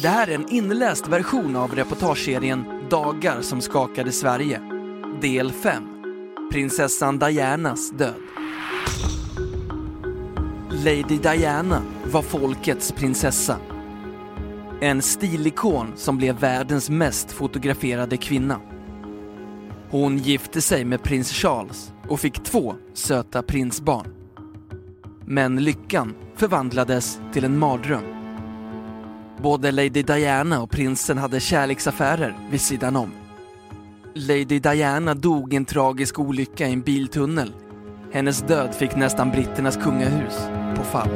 Det här är en inläst version av reportageserien Dagar som skakade Sverige. Del 5. Prinsessan Dianas död. Lady Diana var folkets prinsessa. En stilikon som blev världens mest fotograferade kvinna. Hon gifte sig med prins Charles och fick två söta prinsbarn. Men lyckan förvandlades till en mardröm. Både Lady Diana och prinsen hade kärleksaffärer vid sidan om. Lady Diana dog i en tragisk olycka i en biltunnel. Hennes död fick nästan britternas kungahus på fall.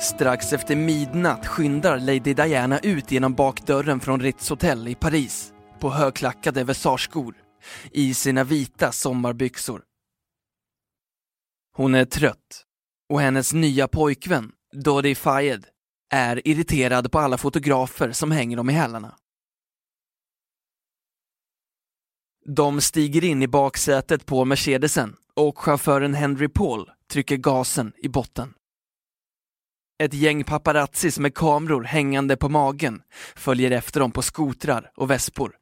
Strax efter midnatt skyndar Lady Diana ut genom bakdörren från Ritz Hotel i Paris på högklackade versageskor i sina vita sommarbyxor. Hon är trött och hennes nya pojkvän, Dodi Fayed, är irriterad på alla fotografer som hänger dem i hälarna. De stiger in i baksätet på Mercedesen och chauffören Henry Paul trycker gasen i botten. Ett gäng paparazzis med kameror hängande på magen följer efter dem på skotrar och vespor.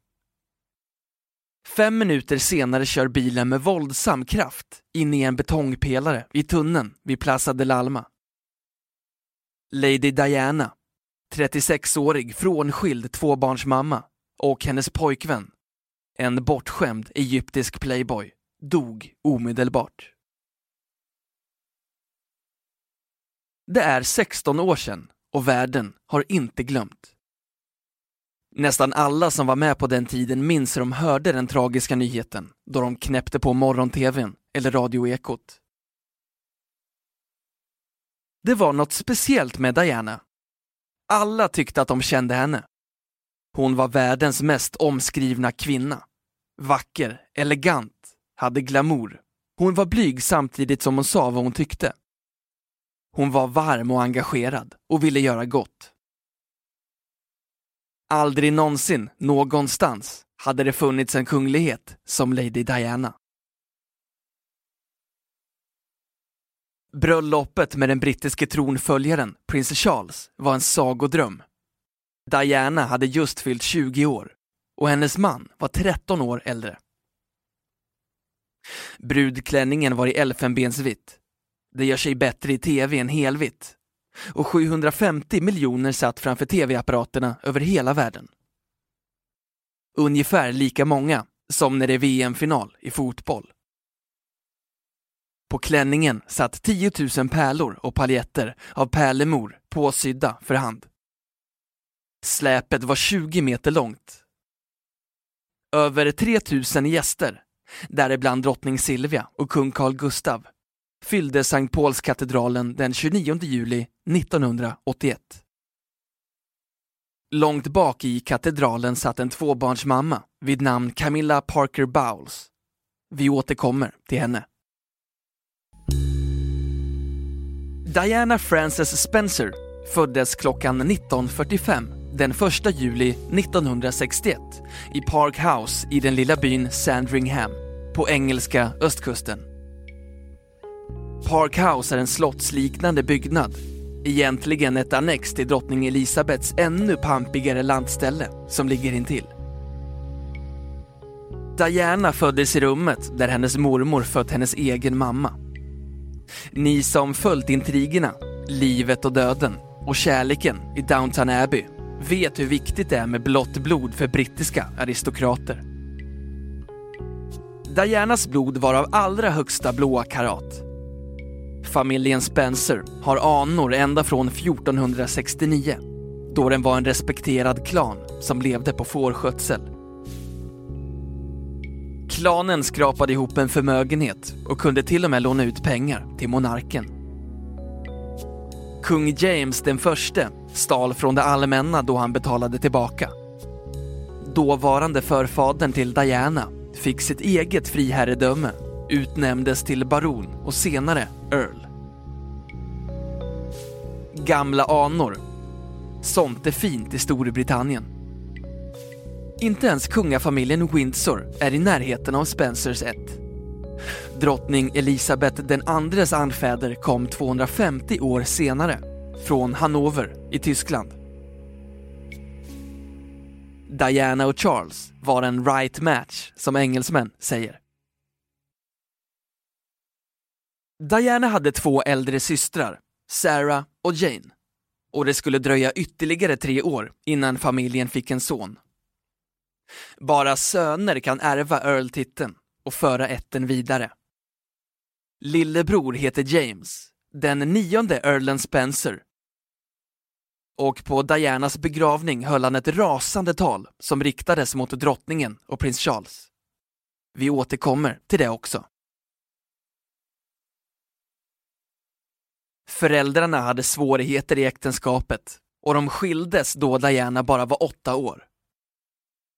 Fem minuter senare kör bilen med våldsam kraft in i en betongpelare i tunneln vid Plaza de Alma. Lady Diana, 36-årig frånskild tvåbarnsmamma och hennes pojkvän, en bortskämd egyptisk playboy, dog omedelbart. Det är 16 år sedan och världen har inte glömt. Nästan alla som var med på den tiden minns hur de hörde den tragiska nyheten då de knäppte på morgon-tvn eller radioekot. Det var något speciellt med Diana. Alla tyckte att de kände henne. Hon var världens mest omskrivna kvinna. Vacker, elegant, hade glamour. Hon var blyg samtidigt som hon sa vad hon tyckte. Hon var varm och engagerad och ville göra gott. Aldrig någonsin, någonstans, hade det funnits en kunglighet som Lady Diana. Bröllopet med den brittiske tronföljaren, prins Charles, var en sagodröm. Diana hade just fyllt 20 år och hennes man var 13 år äldre. Brudklänningen var i elfenbensvitt. Det gör sig bättre i tv än helvitt. Och 750 miljoner satt framför tv-apparaterna över hela världen. Ungefär lika många som när det är VM-final i fotboll. På klänningen satt 10 000 pärlor och paljetter av pärlemor påsydda för hand. Släpet var 20 meter långt. Över 3 000 gäster, däribland drottning Silvia och kung Carl Gustav, fyllde Sankt Paulskatedralen den 29 juli 1981. Långt bak i katedralen satt en tvåbarnsmamma vid namn Camilla Parker Bowles. Vi återkommer till henne. Diana Frances Spencer föddes klockan 19.45 den 1 juli 1961 i Park House i den lilla byn Sandringham på engelska östkusten. Park House är en slottsliknande byggnad, egentligen ett annex till drottning Elisabets ännu pampigare lantställe som ligger intill. Diana föddes i rummet där hennes mormor fött hennes egen mamma. Ni som följt intrigerna, livet och döden och kärleken i Downton Abbey vet hur viktigt det är med blått blod för brittiska aristokrater. Dianas blod var av allra högsta blåa karat. Familjen Spencer har anor ända från 1469 då den var en respekterad klan som levde på fårskötsel. Klanen skrapade ihop en förmögenhet och kunde till och med låna ut pengar till monarken. Kung James den förste stal från det allmänna då han betalade tillbaka. Dåvarande förfadern till Diana fick sitt eget friherredöme, utnämndes till baron och senare Earl. Gamla anor. Sånt är fint i Storbritannien. Inte ens kungafamiljen Windsor är i närheten av Spencers ett. Drottning Elisabeth den andres anfäder kom 250 år senare från Hannover i Tyskland. Diana och Charles var en right match, som engelsmän säger. Diana hade två äldre systrar, Sarah och Jane. Och det skulle dröja ytterligare tre år innan familjen fick en son. Bara söner kan ärva Earl-titeln och föra ätten vidare. Lillebror heter James, den nionde Earlen Spencer. Och på Dianas begravning höll han ett rasande tal som riktades mot drottningen och prins Charles. Vi återkommer till det också. Föräldrarna hade svårigheter i äktenskapet och de skildes då Diana bara var åtta år.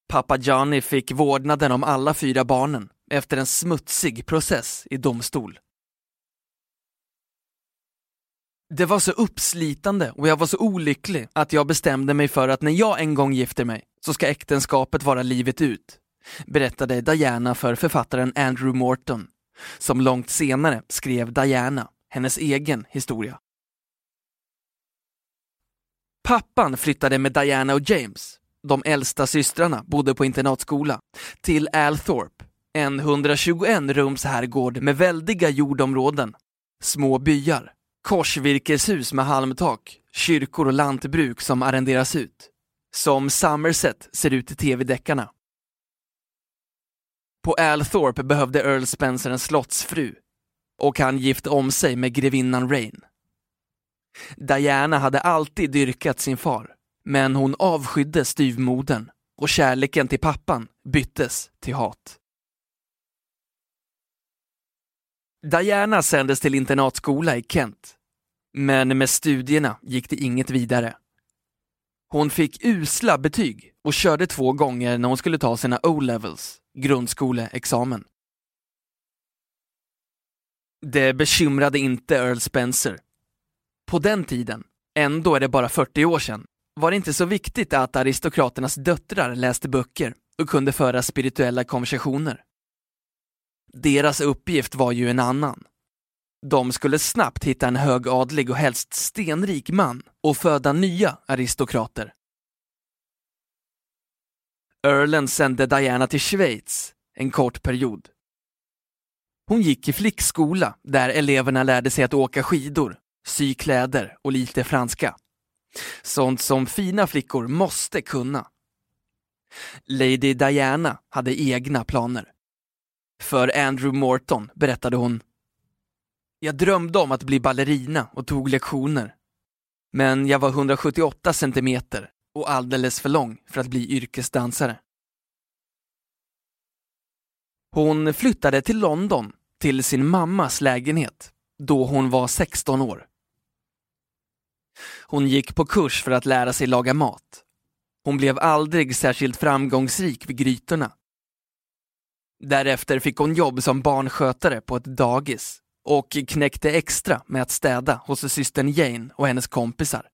Pappa Johnny fick vårdnaden om alla fyra barnen efter en smutsig process i domstol. Det var så uppslitande och jag var så olycklig att jag bestämde mig för att när jag en gång gifter mig så ska äktenskapet vara livet ut, berättade Diana för författaren Andrew Morton, som långt senare skrev Diana, hennes egen historia. Pappan flyttade med Diana och James, de äldsta systrarna bodde på internatskola, till Althorpe, en 121 rums herrgård med väldiga jordområden, små byar, korsvirkeshus med halmtak, kyrkor och lantbruk som arrenderas ut. Som Somerset ser ut i tv-deckarna. På Althorpe behövde Earl Spencer en slottsfru och han gifte om sig med grevinnan Rain. Diana hade alltid dyrkat sin far, men hon avskydde styvmodern och kärleken till pappan byttes till hat. Diana sändes till internatskola i Kent, men med studierna gick det inget vidare. Hon fick usla betyg och körde två gånger när hon skulle ta sina O-levels, grundskoleexamen. Det bekymrade inte Earl Spencer. På den tiden, ändå är det bara 40 år sedan, var det inte så viktigt att aristokraternas döttrar läste böcker och kunde föra spirituella konversationer. Deras uppgift var ju en annan. De skulle snabbt hitta en högadlig och helst stenrik man och föda nya aristokrater. Earlen sände Diana till Schweiz en kort period. Hon gick i flickskola där eleverna lärde sig att åka skidor, sy kläder och lite franska. Sånt som fina flickor måste kunna. Lady Diana hade egna planer. För Andrew Morton berättade hon Jag drömde om att bli ballerina och tog lektioner. Men jag var 178 centimeter och alldeles för lång för att bli yrkesdansare. Hon flyttade till London, till sin mammas lägenhet, då hon var 16 år. Hon gick på kurs för att lära sig laga mat. Hon blev aldrig särskilt framgångsrik vid grytorna. Därefter fick hon jobb som barnskötare på ett dagis och knäckte extra med att städa hos systern Jane och hennes kompisar.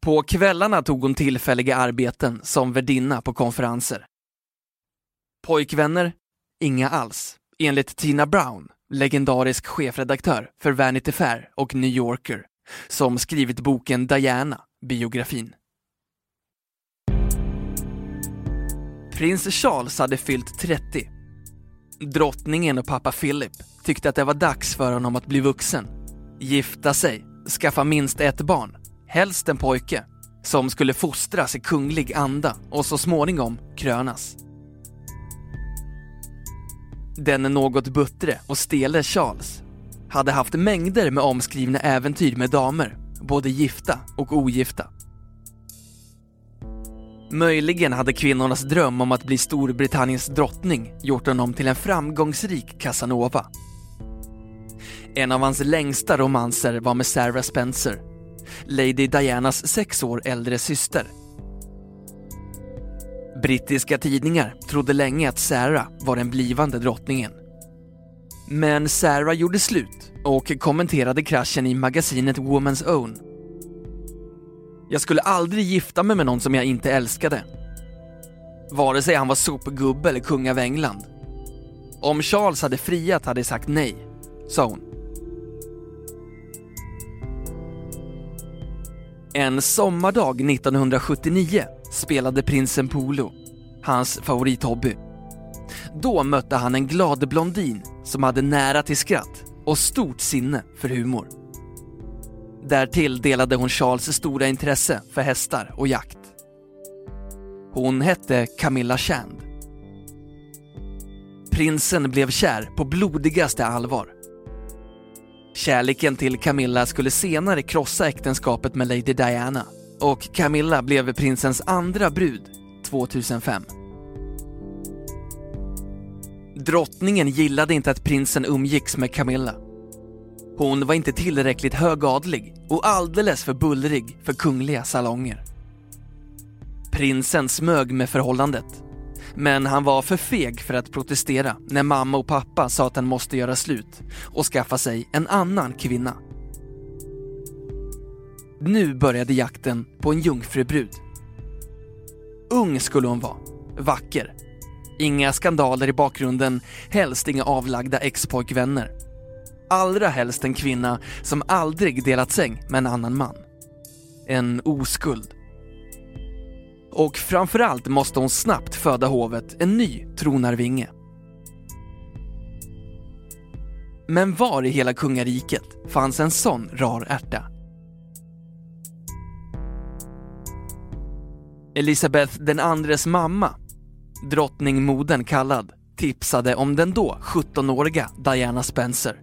På kvällarna tog hon tillfälliga arbeten som värdinna på konferenser. Pojkvänner? Inga alls, enligt Tina Brown, legendarisk chefredaktör för Vanity Fair och New Yorker, som skrivit boken Diana, biografin. Prins Charles hade fyllt 30. Drottningen och pappa Philip tyckte att det var dags för honom att bli vuxen, gifta sig, skaffa minst ett barn, helst en pojke, som skulle fostras i kunglig anda och så småningom krönas. Den något buttre och stele Charles hade haft mängder med omskrivna äventyr med damer, både gifta och ogifta. Möjligen hade kvinnornas dröm om att bli Storbritanniens drottning gjort honom till en framgångsrik Casanova. En av hans längsta romanser var med Sarah Spencer, Lady Dianas sex år äldre syster. Brittiska tidningar trodde länge att Sarah var den blivande drottningen. Men Sarah gjorde slut och kommenterade kraschen i magasinet Woman's Own. Jag skulle aldrig gifta mig med någon som jag inte älskade. Vare sig han var sopgubbe eller kung av England. Om Charles hade friat hade jag sagt nej, sa hon. En sommardag 1979 spelade prinsen polo, hans favorithobby. Då mötte han en glad blondin som hade nära till skratt och stort sinne för humor. Därtill delade hon Charles stora intresse för hästar och jakt. Hon hette Camilla Shand. Prinsen blev kär på blodigaste allvar. Kärleken till Camilla skulle senare krossa äktenskapet med Lady Diana och Camilla blev prinsens andra brud 2005. Drottningen gillade inte att prinsen umgicks med Camilla. Hon var inte tillräckligt högadlig och alldeles för bullrig för kungliga salonger. Prinsen smög med förhållandet. Men han var för feg för att protestera när mamma och pappa sa att han måste göra slut och skaffa sig en annan kvinna. Nu började jakten på en jungfrubrud. Ung skulle hon vara, vacker. Inga skandaler i bakgrunden, helst inga avlagda ex-pojkvänner. Allra helst en kvinna som aldrig delat säng med en annan man. En oskuld. Och framförallt måste hon snabbt föda hovet en ny tronarvinge. Men var i hela kungariket fanns en sån rar ärta? Elisabeth den andres mamma, drottningmodern kallad, tipsade om den då 17-åriga Diana Spencer.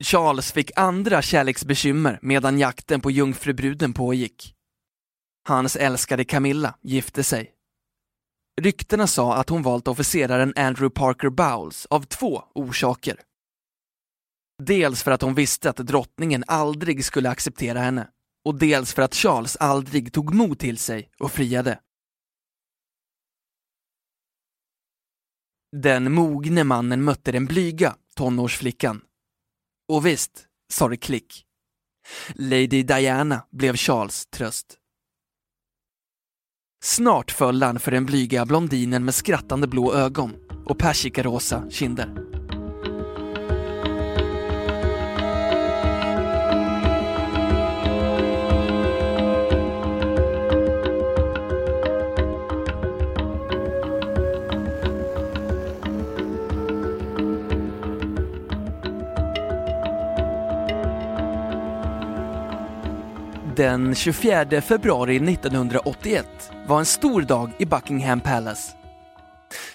Charles fick andra kärleksbekymmer medan jakten på jungfrubruden pågick. Hans älskade Camilla gifte sig. Ryktena sa att hon valt officeraren Andrew Parker Bowles av två orsaker. Dels för att hon visste att drottningen aldrig skulle acceptera henne och dels för att Charles aldrig tog mod till sig och friade. Den mogne mannen mötte den blyga tonårsflickan och visst sa det klick. Lady Diana blev Charles tröst. Snart föll han för den blyga blondinen med skrattande blå ögon och persikarosa kinder. Den 24 februari 1981 var en stor dag i Buckingham Palace.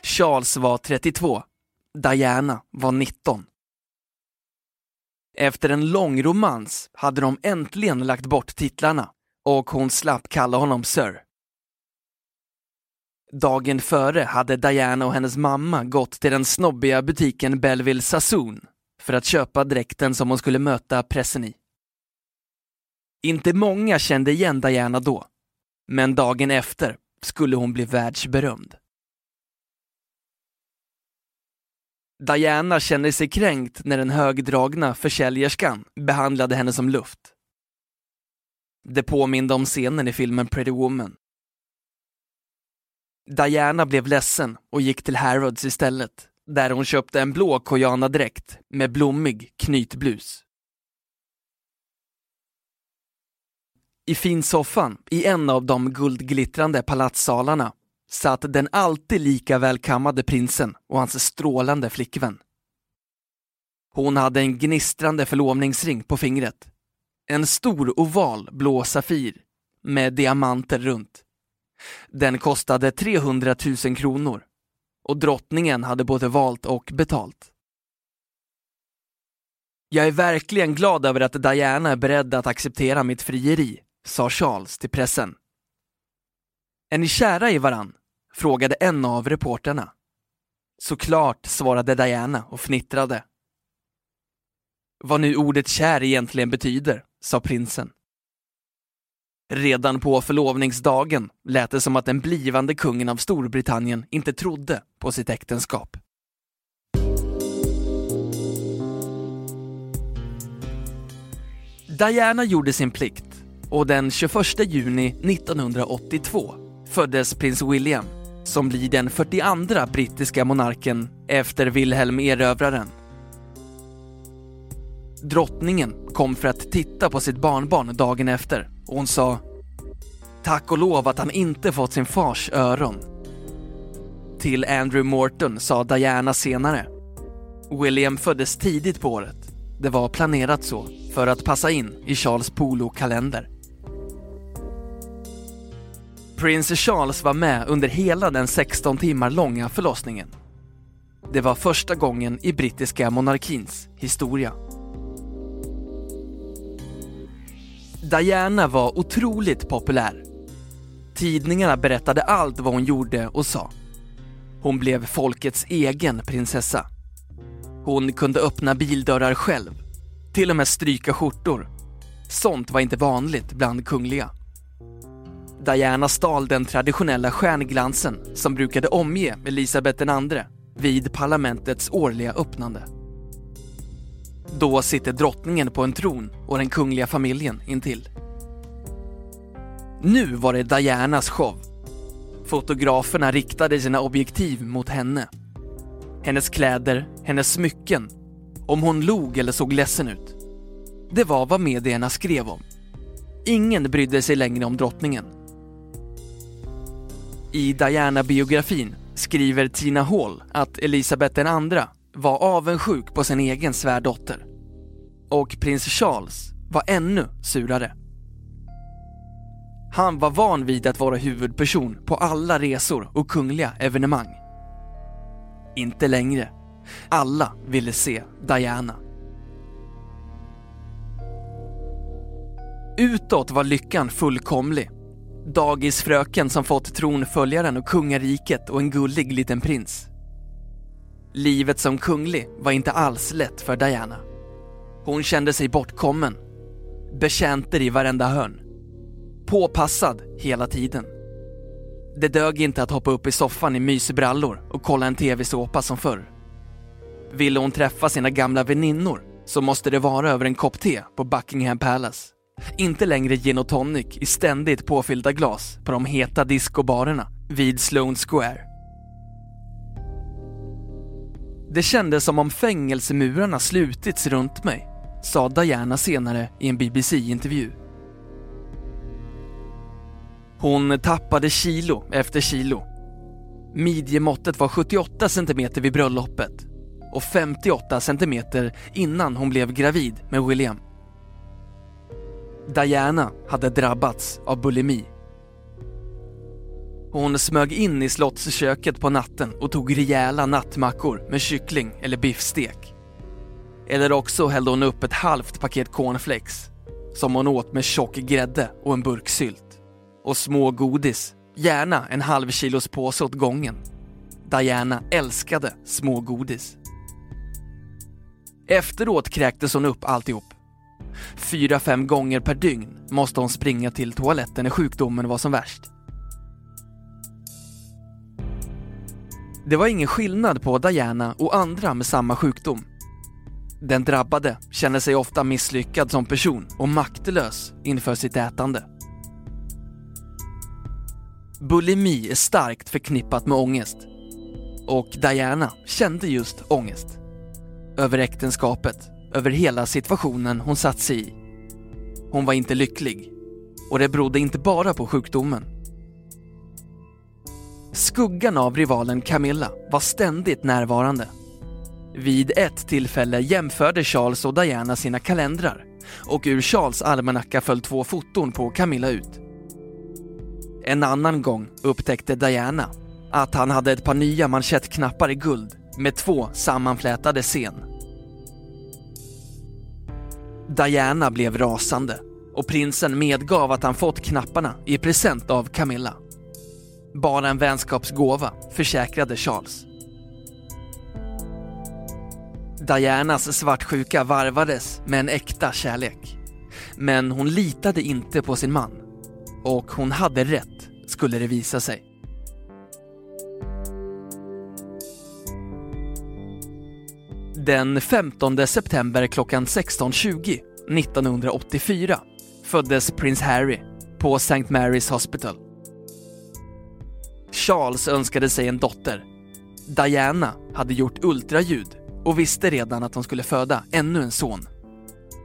Charles var 32, Diana var 19. Efter en lång romans hade de äntligen lagt bort titlarna och hon slapp kalla honom Sir. Dagen före hade Diana och hennes mamma gått till den snobbiga butiken Belleville Sassoon för att köpa dräkten som hon skulle möta pressen i. Inte många kände igen Diana då, men dagen efter skulle hon bli världsberömd. Diana kände sig kränkt när den högdragna försäljerskan behandlade henne som luft. Det påminde om scenen i filmen Pretty Woman. Diana blev ledsen och gick till Harrods istället, där hon köpte en blå kojanadräkt med blommig knytblus. I finsoffan i en av de guldglittrande palatssalarna satt den alltid lika välkammade prinsen och hans strålande flickvän. Hon hade en gnistrande förlovningsring på fingret. En stor oval blå safir med diamanter runt. Den kostade 300 000 kronor och drottningen hade både valt och betalt. Jag är verkligen glad över att Diana är beredd att acceptera mitt frieri, sa Charles till pressen. Är ni kära i varann? frågade en av reporterna. Såklart, svarade Diana och fnittrade. Vad nu ordet kär egentligen betyder, sa prinsen. Redan på förlovningsdagen lät det som att den blivande kungen av Storbritannien inte trodde på sitt äktenskap. Diana gjorde sin plikt och den 21 juni 1982 föddes prins William som blir den 42 brittiska monarken efter Wilhelm erövraren. Drottningen kom för att titta på sitt barnbarn dagen efter och hon sa Tack och lov att han inte fått sin fars öron. Till Andrew Morton sa Diana senare William föddes tidigt på året. Det var planerat så, för att passa in i Charles Polo-kalender. Prins Charles var med under hela den 16 timmar långa förlossningen. Det var första gången i brittiska monarkins historia. Diana var otroligt populär. Tidningarna berättade allt vad hon gjorde och sa. Hon blev folkets egen prinsessa. Hon kunde öppna bildörrar själv, till och med stryka skjortor. Sånt var inte vanligt bland kungliga. Diana stal den traditionella stjärnglansen som brukade omge Elisabeth II vid parlamentets årliga öppnande. Då sitter drottningen på en tron och den kungliga familjen intill. Nu var det Dianas show. Fotograferna riktade sina objektiv mot henne. Hennes kläder, hennes smycken, om hon log eller såg ledsen ut. Det var vad medierna skrev om. Ingen brydde sig längre om drottningen. I Diana-biografin skriver Tina Hall att Elisabeth II var avundsjuk på sin egen svärdotter. Och prins Charles var ännu surare. Han var van vid att vara huvudperson på alla resor och kungliga evenemang. Inte längre. Alla ville se Diana. Utåt var lyckan fullkomlig. Dagisfröken som fått tronföljaren och kungariket och en gullig liten prins. Livet som kunglig var inte alls lätt för Diana. Hon kände sig bortkommen. Betjänter i varenda hörn. Påpassad hela tiden. Det dög inte att hoppa upp i soffan i mysbrallor och kolla en tv-såpa som förr. Ville hon träffa sina gamla väninnor så måste det vara över en kopp te på Buckingham Palace. Inte längre gin och tonic i ständigt påfyllda glas på de heta discobarerna vid Sloan Square. Det kändes som om fängelsemurarna slutits runt mig, sa Diana senare i en BBC-intervju. Hon tappade kilo efter kilo. Midjemåttet var 78 cm vid bröllopet och 58 cm innan hon blev gravid med William. Diana hade drabbats av bulimi. Hon smög in i slottsköket på natten och tog rejäla nattmackor med kyckling eller biffstek. Eller också hällde hon upp ett halvt paket cornflakes som hon åt med tjock grädde och en burk sylt. Och små godis, gärna en halv kilos påse åt gången. Diana älskade smågodis. Efteråt kräktes hon upp alltihop. Fyra, fem gånger per dygn måste hon springa till toaletten när sjukdomen var som värst. Det var ingen skillnad på Diana och andra med samma sjukdom. Den drabbade känner sig ofta misslyckad som person och maktlös inför sitt ätande. Bulimi är starkt förknippat med ångest. Och Diana kände just ångest. Över äktenskapet, över hela situationen hon satt sig i. Hon var inte lycklig. Och det berodde inte bara på sjukdomen. Skuggan av rivalen Camilla var ständigt närvarande. Vid ett tillfälle jämförde Charles och Diana sina kalendrar och ur Charles almanacka föll två foton på Camilla ut. En annan gång upptäckte Diana att han hade ett par nya manschettknappar i guld med två sammanflätade sen. Diana blev rasande och prinsen medgav att han fått knapparna i present av Camilla. Bara en vänskapsgåva, försäkrade Charles. Dianas svartsjuka varvades med en äkta kärlek. Men hon litade inte på sin man. Och hon hade rätt, skulle det visa sig. Den 15 september klockan 16.20 1984 föddes prins Harry på St. Mary's Hospital. Charles önskade sig en dotter. Diana hade gjort ultraljud och visste redan att hon skulle föda ännu en son.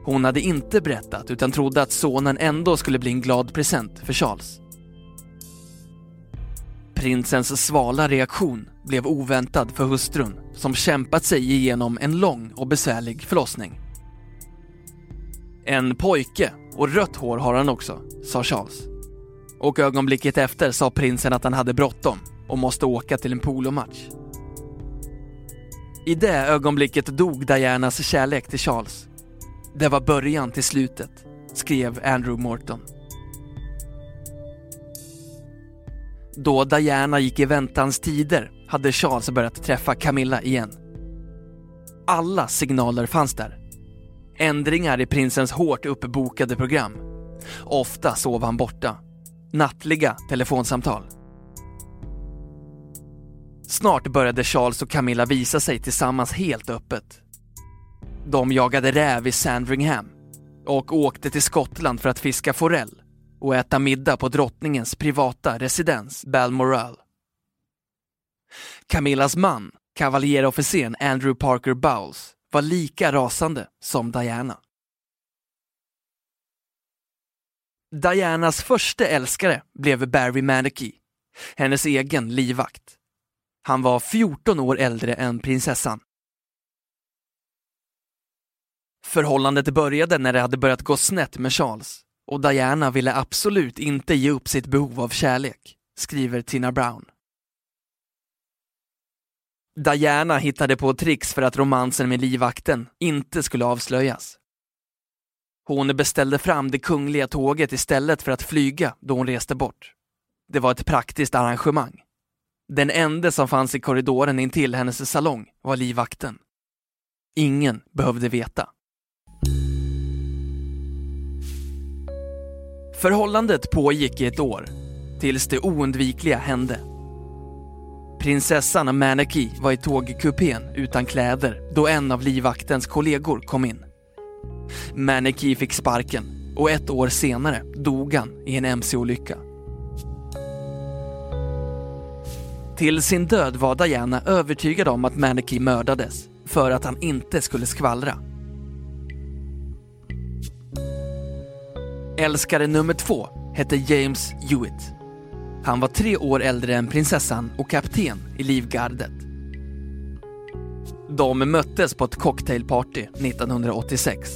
Hon hade inte berättat utan trodde att sonen ändå skulle bli en glad present för Charles. Prinsens svala reaktion blev oväntad för hustrun som kämpat sig igenom en lång och besvärlig förlossning. En pojke och rött hår har han också, sa Charles. Och ögonblicket efter sa prinsen att han hade bråttom och måste åka till en polomatch. I det ögonblicket dog Dianas kärlek till Charles. Det var början till slutet, skrev Andrew Morton. Då Diana gick i väntans tider hade Charles börjat träffa Camilla igen. Alla signaler fanns där. Ändringar i prinsens hårt uppbokade program. Ofta sov han borta. Nattliga telefonsamtal. Snart började Charles och Camilla visa sig tillsammans helt öppet. De jagade räv i Sandringham och åkte till Skottland för att fiska forell och äta middag på drottningens privata residens Balmoral. Camillas man, kavaljerofficeren Andrew Parker Bowles, var lika rasande som Diana. Dianas första älskare blev Barry Manicky, hennes egen livvakt. Han var 14 år äldre än prinsessan. Förhållandet började när det hade börjat gå snett med Charles och Diana ville absolut inte ge upp sitt behov av kärlek, skriver Tina Brown. Diana hittade på tricks för att romansen med livvakten inte skulle avslöjas. Hon beställde fram det kungliga tåget istället för att flyga då hon reste bort. Det var ett praktiskt arrangemang. Den enda som fanns i korridoren intill hennes salong var livvakten. Ingen behövde veta. Förhållandet pågick i ett år, tills det oundvikliga hände. Prinsessan Manaki var i tågkupén utan kläder då en av livvaktens kollegor kom in. Manaki fick sparken och ett år senare dog han i en mc-olycka. Till sin död var Diana övertygad om att Manaki mördades för att han inte skulle skvallra. Älskare nummer två hette James Hewitt. Han var tre år äldre än prinsessan och kapten i livgardet. De möttes på ett cocktailparty 1986.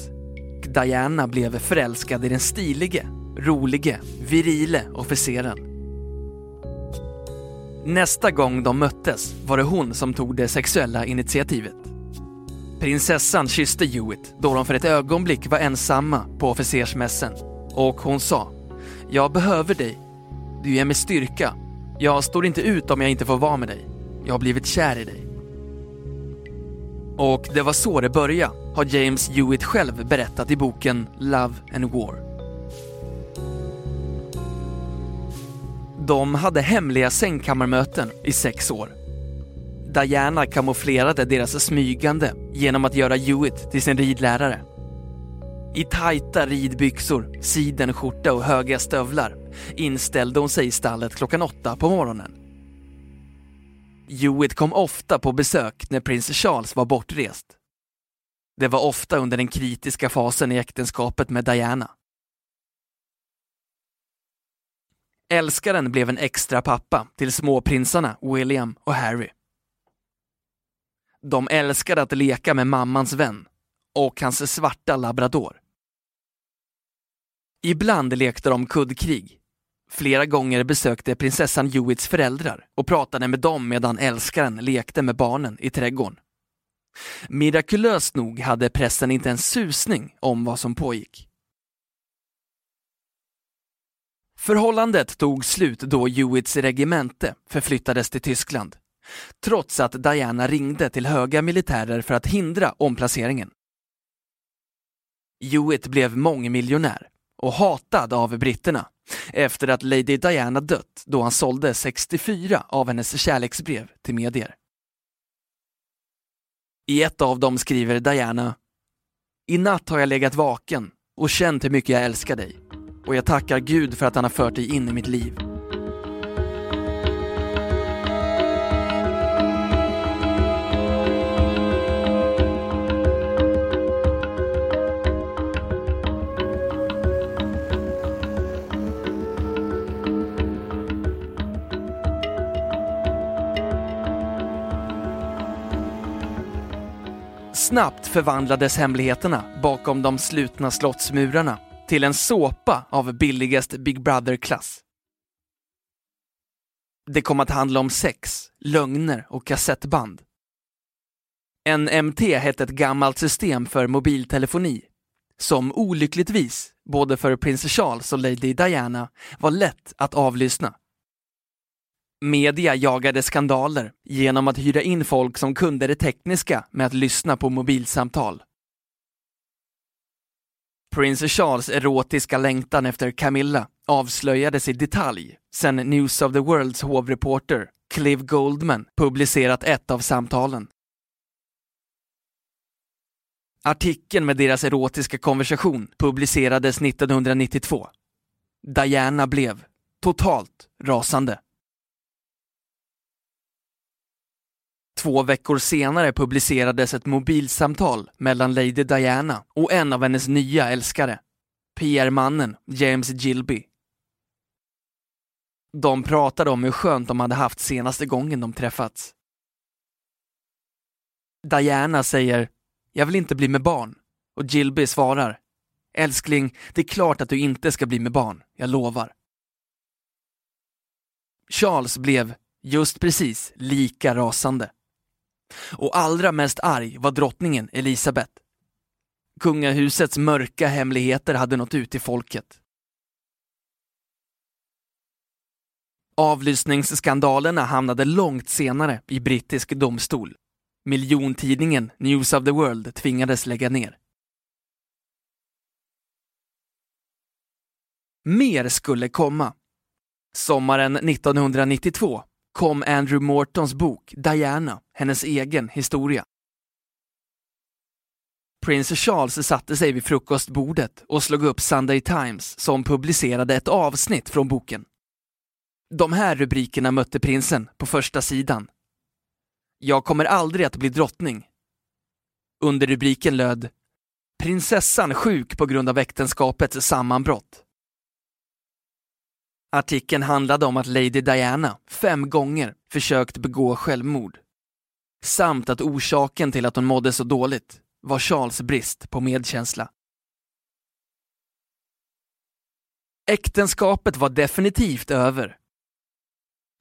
Diana blev förälskad i den stilige, rolige, virile officeren. Nästa gång de möttes var det hon som tog det sexuella initiativet. Prinsessan kysste Hewitt då de för ett ögonblick var ensamma på officersmässen och hon sa “Jag behöver dig. Du ger mig styrka. Jag står inte ut om jag inte får vara med dig. Jag har blivit kär i dig.” Och det var så det började, har James Hewitt själv berättat i boken Love and War. De hade hemliga sängkammarmöten i sex år. Diana kamouflerade deras smygande genom att göra Hewitt till sin ridlärare. I tajta ridbyxor, sidenskjorta och höga stövlar inställde hon sig i stallet klockan åtta på morgonen. Hewitt kom ofta på besök när prins Charles var bortrest. Det var ofta under den kritiska fasen i äktenskapet med Diana. Älskaren blev en extra pappa till småprinsarna William och Harry. De älskade att leka med mammans vän och hans svarta labrador. Ibland lekte de kuddkrig. Flera gånger besökte prinsessan Hewitts föräldrar och pratade med dem medan älskaren lekte med barnen i trädgården. Mirakulöst nog hade pressen inte en susning om vad som pågick. Förhållandet tog slut då Hewitts regemente förflyttades till Tyskland, trots att Diana ringde till höga militärer för att hindra omplaceringen. Hewitt blev mångmiljonär och hatad av britterna efter att Lady Diana dött då han sålde 64 av hennes kärleksbrev till medier. I ett av dem skriver Diana I natt har jag legat vaken och känt hur mycket jag älskar dig och jag tackar Gud för att han har fört dig in i mitt liv. Snabbt förvandlades hemligheterna bakom de slutna slottsmurarna till en såpa av billigast Big Brother-klass. Det kom att handla om sex, lögner och kassettband. NMT hette ett gammalt system för mobiltelefoni som olyckligtvis, både för prins Charles och Lady Diana, var lätt att avlyssna. Media jagade skandaler genom att hyra in folk som kunde det tekniska med att lyssna på mobilsamtal. Prince Charles erotiska längtan efter Camilla avslöjades i detalj sen News of the Worlds hovreporter Clive Goldman publicerat ett av samtalen. Artikeln med deras erotiska konversation publicerades 1992. Diana blev totalt rasande. Två veckor senare publicerades ett mobilsamtal mellan Lady Diana och en av hennes nya älskare, PR-mannen James Gilby. De pratade om hur skönt de hade haft senaste gången de träffats. Diana säger “Jag vill inte bli med barn” och Gilby svarar “Älskling, det är klart att du inte ska bli med barn, jag lovar”. Charles blev, just precis, lika rasande. Och allra mest arg var drottningen Elisabeth. Kungahusets mörka hemligheter hade nått ut till folket. Avlyssningsskandalerna hamnade långt senare i brittisk domstol. Miljontidningen News of the World tvingades lägga ner. Mer skulle komma. Sommaren 1992 kom Andrew Mortons bok Diana, hennes egen historia. Prince Charles satte sig vid frukostbordet och slog upp Sunday Times som publicerade ett avsnitt från boken. De här rubrikerna mötte prinsen på första sidan. Jag kommer aldrig att bli drottning. Under rubriken löd Prinsessan sjuk på grund av äktenskapets sammanbrott. Artikeln handlade om att Lady Diana fem gånger försökt begå självmord. Samt att orsaken till att hon mådde så dåligt var Charles brist på medkänsla. Äktenskapet var definitivt över.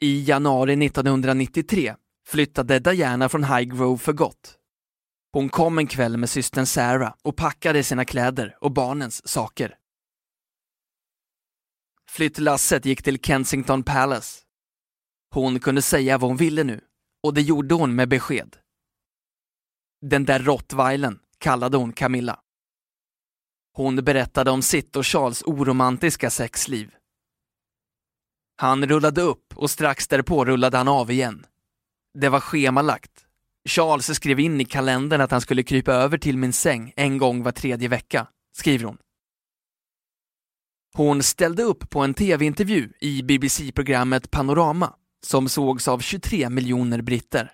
I januari 1993 flyttade Diana från Highgrove för gott. Hon kom en kväll med systern Sarah och packade sina kläder och barnens saker. Flyttlasset gick till Kensington Palace. Hon kunde säga vad hon ville nu och det gjorde hon med besked. Den där rottweilen kallade hon Camilla. Hon berättade om sitt och Charles oromantiska sexliv. Han rullade upp och strax därpå rullade han av igen. Det var schemalagt. Charles skrev in i kalendern att han skulle krypa över till min säng en gång var tredje vecka, skriver hon. Hon ställde upp på en tv-intervju i BBC-programmet Panorama som sågs av 23 miljoner britter.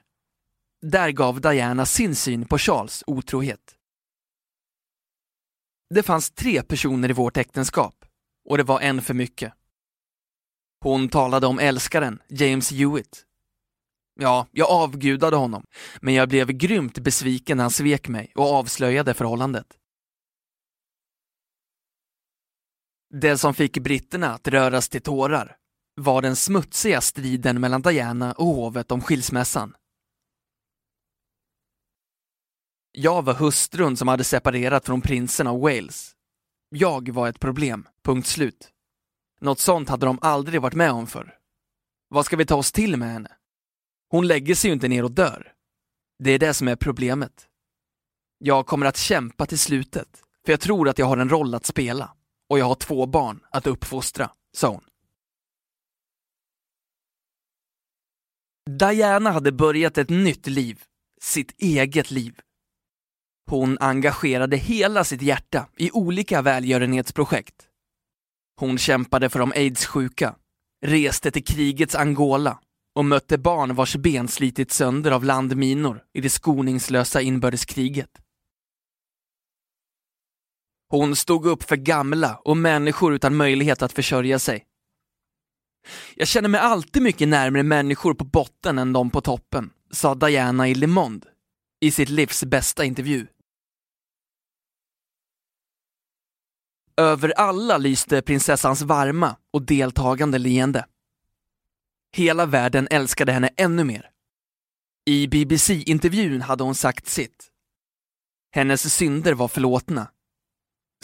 Där gav Diana sin syn på Charles otrohet. Det fanns tre personer i vårt äktenskap och det var en för mycket. Hon talade om älskaren, James Hewitt. Ja, jag avgudade honom, men jag blev grymt besviken när han svek mig och avslöjade förhållandet. Det som fick britterna att röras till tårar var den smutsiga striden mellan Diana och hovet om skilsmässan. Jag var hustrun som hade separerat från prinsen av Wales. Jag var ett problem, punkt slut. Något sånt hade de aldrig varit med om förr. Vad ska vi ta oss till med henne? Hon lägger sig ju inte ner och dör. Det är det som är problemet. Jag kommer att kämpa till slutet, för jag tror att jag har en roll att spela och jag har två barn att uppfostra, sa hon. Diana hade börjat ett nytt liv, sitt eget liv. Hon engagerade hela sitt hjärta i olika välgörenhetsprojekt. Hon kämpade för de aids-sjuka, reste till krigets Angola och mötte barn vars ben slitits sönder av landminor i det skoningslösa inbördeskriget. Hon stod upp för gamla och människor utan möjlighet att försörja sig. Jag känner mig alltid mycket närmare människor på botten än de på toppen, sa Diana i Le Monde i sitt livs bästa intervju. Över alla lyste prinsessans varma och deltagande leende. Hela världen älskade henne ännu mer. I BBC-intervjun hade hon sagt sitt. Hennes synder var förlåtna.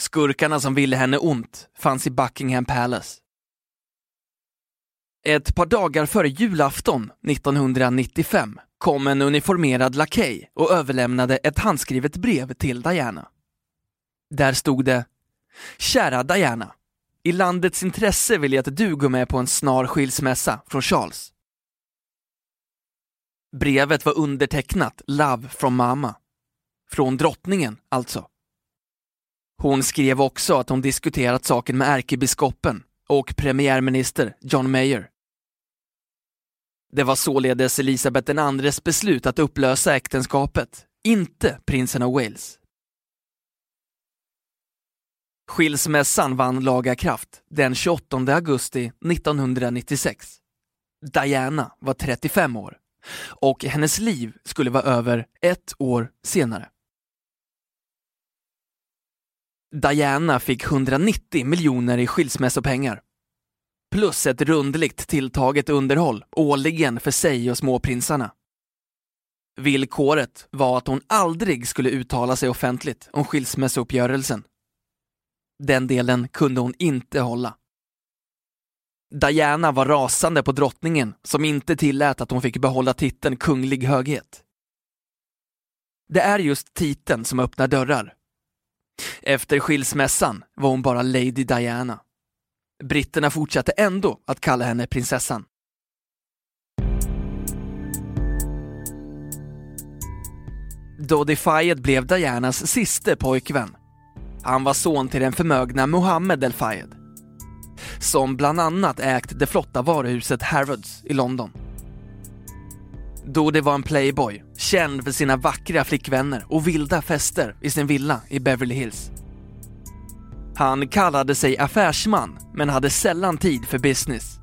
Skurkarna som ville henne ont fanns i Buckingham Palace. Ett par dagar före julafton 1995 kom en uniformerad lakej och överlämnade ett handskrivet brev till Diana. Där stod det Kära Diana. I landets intresse vill jag att du går med på en snar skilsmässa från Charles. Brevet var undertecknat Love from Mama. Från drottningen, alltså. Hon skrev också att hon diskuterat saken med ärkebiskopen och premiärminister John Mayer. Det var således Elisabeth IIs beslut att upplösa äktenskapet, inte prinsen av Wales. Skilsmässan vann laga kraft den 28 augusti 1996. Diana var 35 år och hennes liv skulle vara över ett år senare. Diana fick 190 miljoner i skilsmässopengar. Plus ett rundligt tilltaget underhåll årligen för sig och småprinsarna. Villkoret var att hon aldrig skulle uttala sig offentligt om skilsmässouppgörelsen. Den delen kunde hon inte hålla. Diana var rasande på drottningen som inte tillät att hon fick behålla titeln kunglig höghet. Det är just titeln som öppnar dörrar. Efter skilsmässan var hon bara Lady Diana. Britterna fortsatte ändå att kalla henne prinsessan. Dodi Fayed blev Dianas siste pojkvän. Han var son till den förmögna Mohammed El Fayed, som bland annat ägt det flotta varuhuset Harrods i London. Dodi var en playboy, känd för sina vackra flickvänner och vilda fester i sin villa i Beverly Hills. Han kallade sig affärsman, men hade sällan tid för business.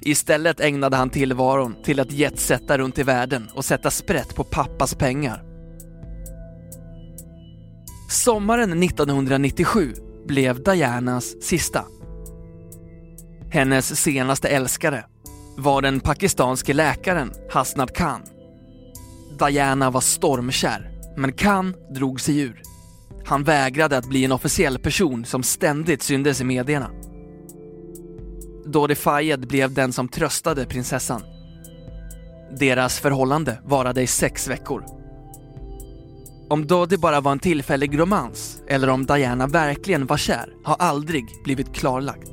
Istället ägnade han tillvaron till att jetsätta runt i världen och sätta sprätt på pappas pengar. Sommaren 1997 blev Dianas sista. Hennes senaste älskare var den pakistanske läkaren Hasnat Khan. Diana var stormkär, men Khan drog sig ur. Han vägrade att bli en officiell person som ständigt syndes i medierna. Dodi Fayed blev den som tröstade prinsessan. Deras förhållande varade i sex veckor. Om Dodi bara var en tillfällig romans eller om Diana verkligen var kär har aldrig blivit klarlagt.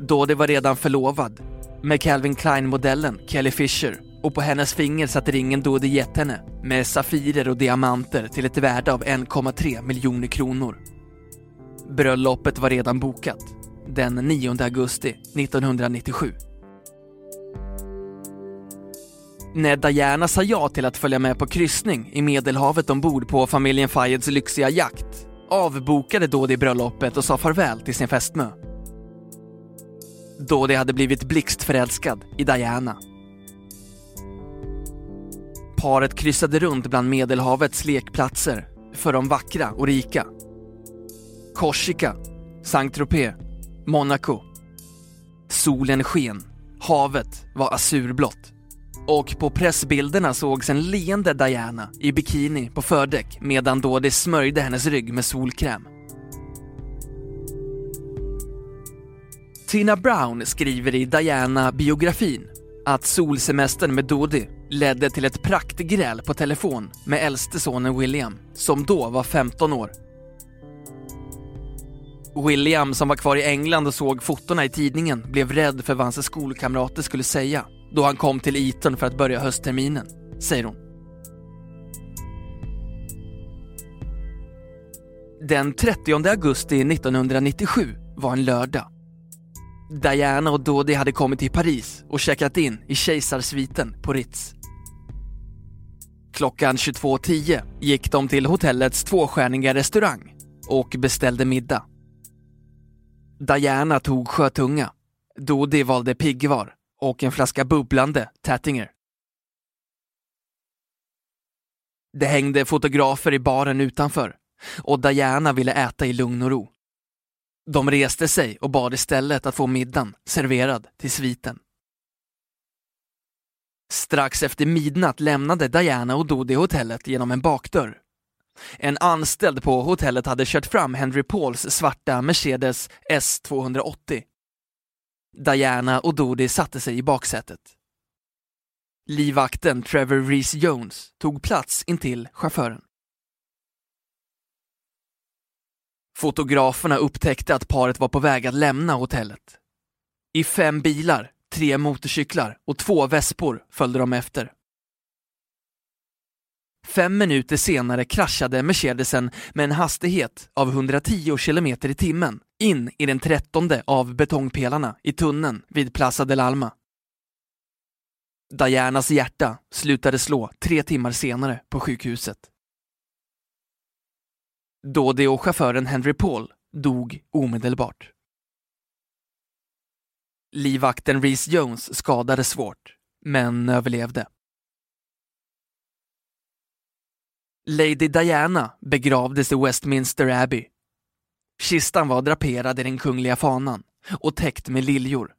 Dodi var redan förlovad med Calvin Klein-modellen Kelly Fisher och på hennes finger satt ringen Dodi gett henne med safirer och diamanter till ett värde av 1,3 miljoner kronor. Bröllopet var redan bokat den 9 augusti 1997. När Diana sa ja till att följa med på kryssning i Medelhavet ombord på familjen Fayeds lyxiga jakt avbokade Dodi bröllopet och sa farväl till sin fästmö. Dodi hade blivit blixtförälskad i Diana Paret kryssade runt bland Medelhavets lekplatser för de vackra och rika. Korsika, Saint-Tropez, Monaco. Solen sken, havet var azurblått. Och på pressbilderna sågs en leende Diana i bikini på fördäck medan Dodi smörjde hennes rygg med solkräm. Tina Brown skriver i Diana-biografin att solsemestern med Dodi ledde till ett praktgräl på telefon med äldste sonen William, som då var 15 år. William, som var kvar i England och såg fotona i tidningen, blev rädd för vad hans skolkamrater skulle säga då han kom till Eton för att börja höstterminen, säger hon. Den 30 augusti 1997 var en lördag. Diana och Dodi hade kommit till Paris och checkat in i kejsarsviten på Ritz. Klockan 22.10 gick de till hotellets tvåstjärniga restaurang och beställde middag. Diana tog sjötunga, Dodi valde piggvar och en flaska bubblande Tattinger. Det hängde fotografer i baren utanför och Diana ville äta i lugn och ro. De reste sig och bad istället att få middagen serverad till sviten. Strax efter midnatt lämnade Diana och Dodi hotellet genom en bakdörr. En anställd på hotellet hade kört fram Henry Pauls svarta Mercedes S280. Diana och Dodi satte sig i baksätet. Livvakten Trevor Reese Jones tog plats intill chauffören. Fotograferna upptäckte att paret var på väg att lämna hotellet. I fem bilar, tre motorcyklar och två vespor följde de efter. Fem minuter senare kraschade Mercedesen med en hastighet av 110 km i timmen in i den trettonde av betongpelarna i tunneln vid Plaza del Alma. Dianas hjärta slutade slå tre timmar senare på sjukhuset. Då det och chauffören Henry Paul dog omedelbart. Livvakten Reese Jones skadades svårt, men överlevde. Lady Diana begravdes i Westminster Abbey. Kistan var draperad i den kungliga fanan och täckt med liljor,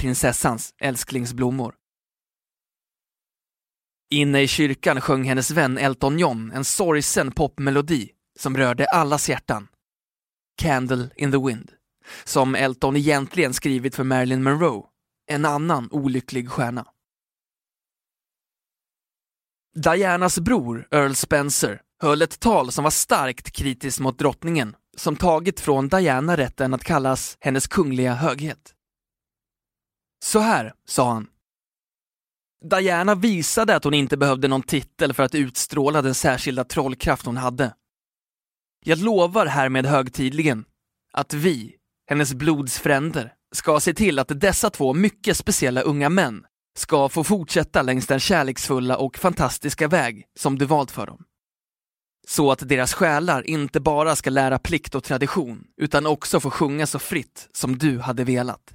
prinsessans älsklingsblommor. Inne i kyrkan sjöng hennes vän Elton John en sorgsen popmelodi som rörde allas hjärtan. Candle in the Wind, som Elton egentligen skrivit för Marilyn Monroe, en annan olycklig stjärna. Dianas bror, Earl Spencer, höll ett tal som var starkt kritiskt mot drottningen, som tagit från Diana rätten att kallas hennes kungliga höghet. Så här, sa han. Diana visade att hon inte behövde någon titel för att utstråla den särskilda trollkraft hon hade. Jag lovar härmed högtidligen att vi, hennes blodsfränder, ska se till att dessa två mycket speciella unga män ska få fortsätta längs den kärleksfulla och fantastiska väg som du valt för dem. Så att deras själar inte bara ska lära plikt och tradition, utan också få sjunga så fritt som du hade velat.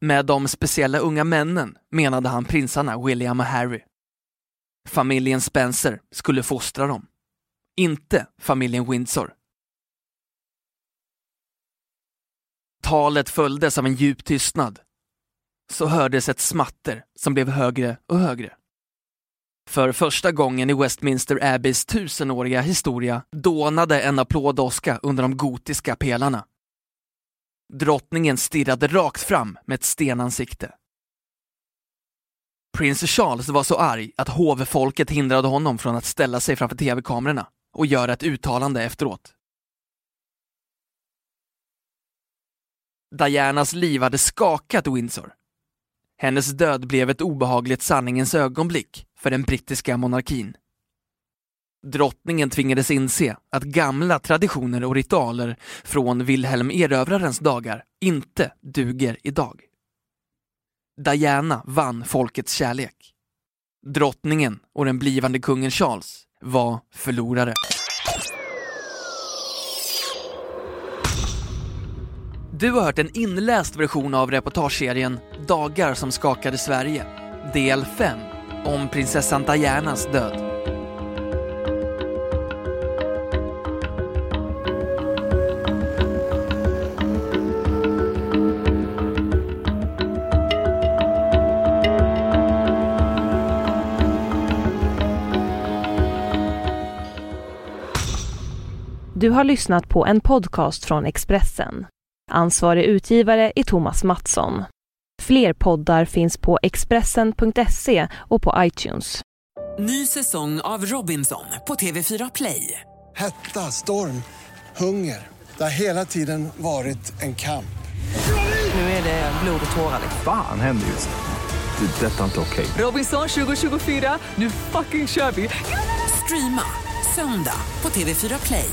Med de speciella unga männen menade han prinsarna William och Harry. Familjen Spencer skulle fostra dem inte familjen Windsor. Talet följdes av en djup tystnad. Så hördes ett smatter som blev högre och högre. För första gången i Westminster Abbeys tusenåriga historia dånade en applådåska under de gotiska pelarna. Drottningen stirrade rakt fram med ett stenansikte. Prins Charles var så arg att hovfolket hindrade honom från att ställa sig framför tv-kamerorna och göra ett uttalande efteråt. Dianas liv hade skakat Windsor. Hennes död blev ett obehagligt sanningens ögonblick för den brittiska monarkin. Drottningen tvingades inse att gamla traditioner och ritualer från Wilhelm erövrarens dagar inte duger idag. Diana vann folkets kärlek. Drottningen och den blivande kungen Charles var förlorare. Du har hört en inläst version av reportageserien Dagar som skakade Sverige, del 5, om prinsessan Dianas död. Du har lyssnat på en podcast från Expressen. Ansvarig utgivare är Thomas Mattsson. Fler poddar finns på Expressen.se och på iTunes. Ny säsong av Robinson på TV4 Play. Hetta, storm, hunger. Det har hela tiden varit en kamp. Nu är det blod och tårar. Fan händer just nu. Det. är Detta är inte okej. Robinson 2024, nu fucking kör vi! Streama söndag på TV4 Play.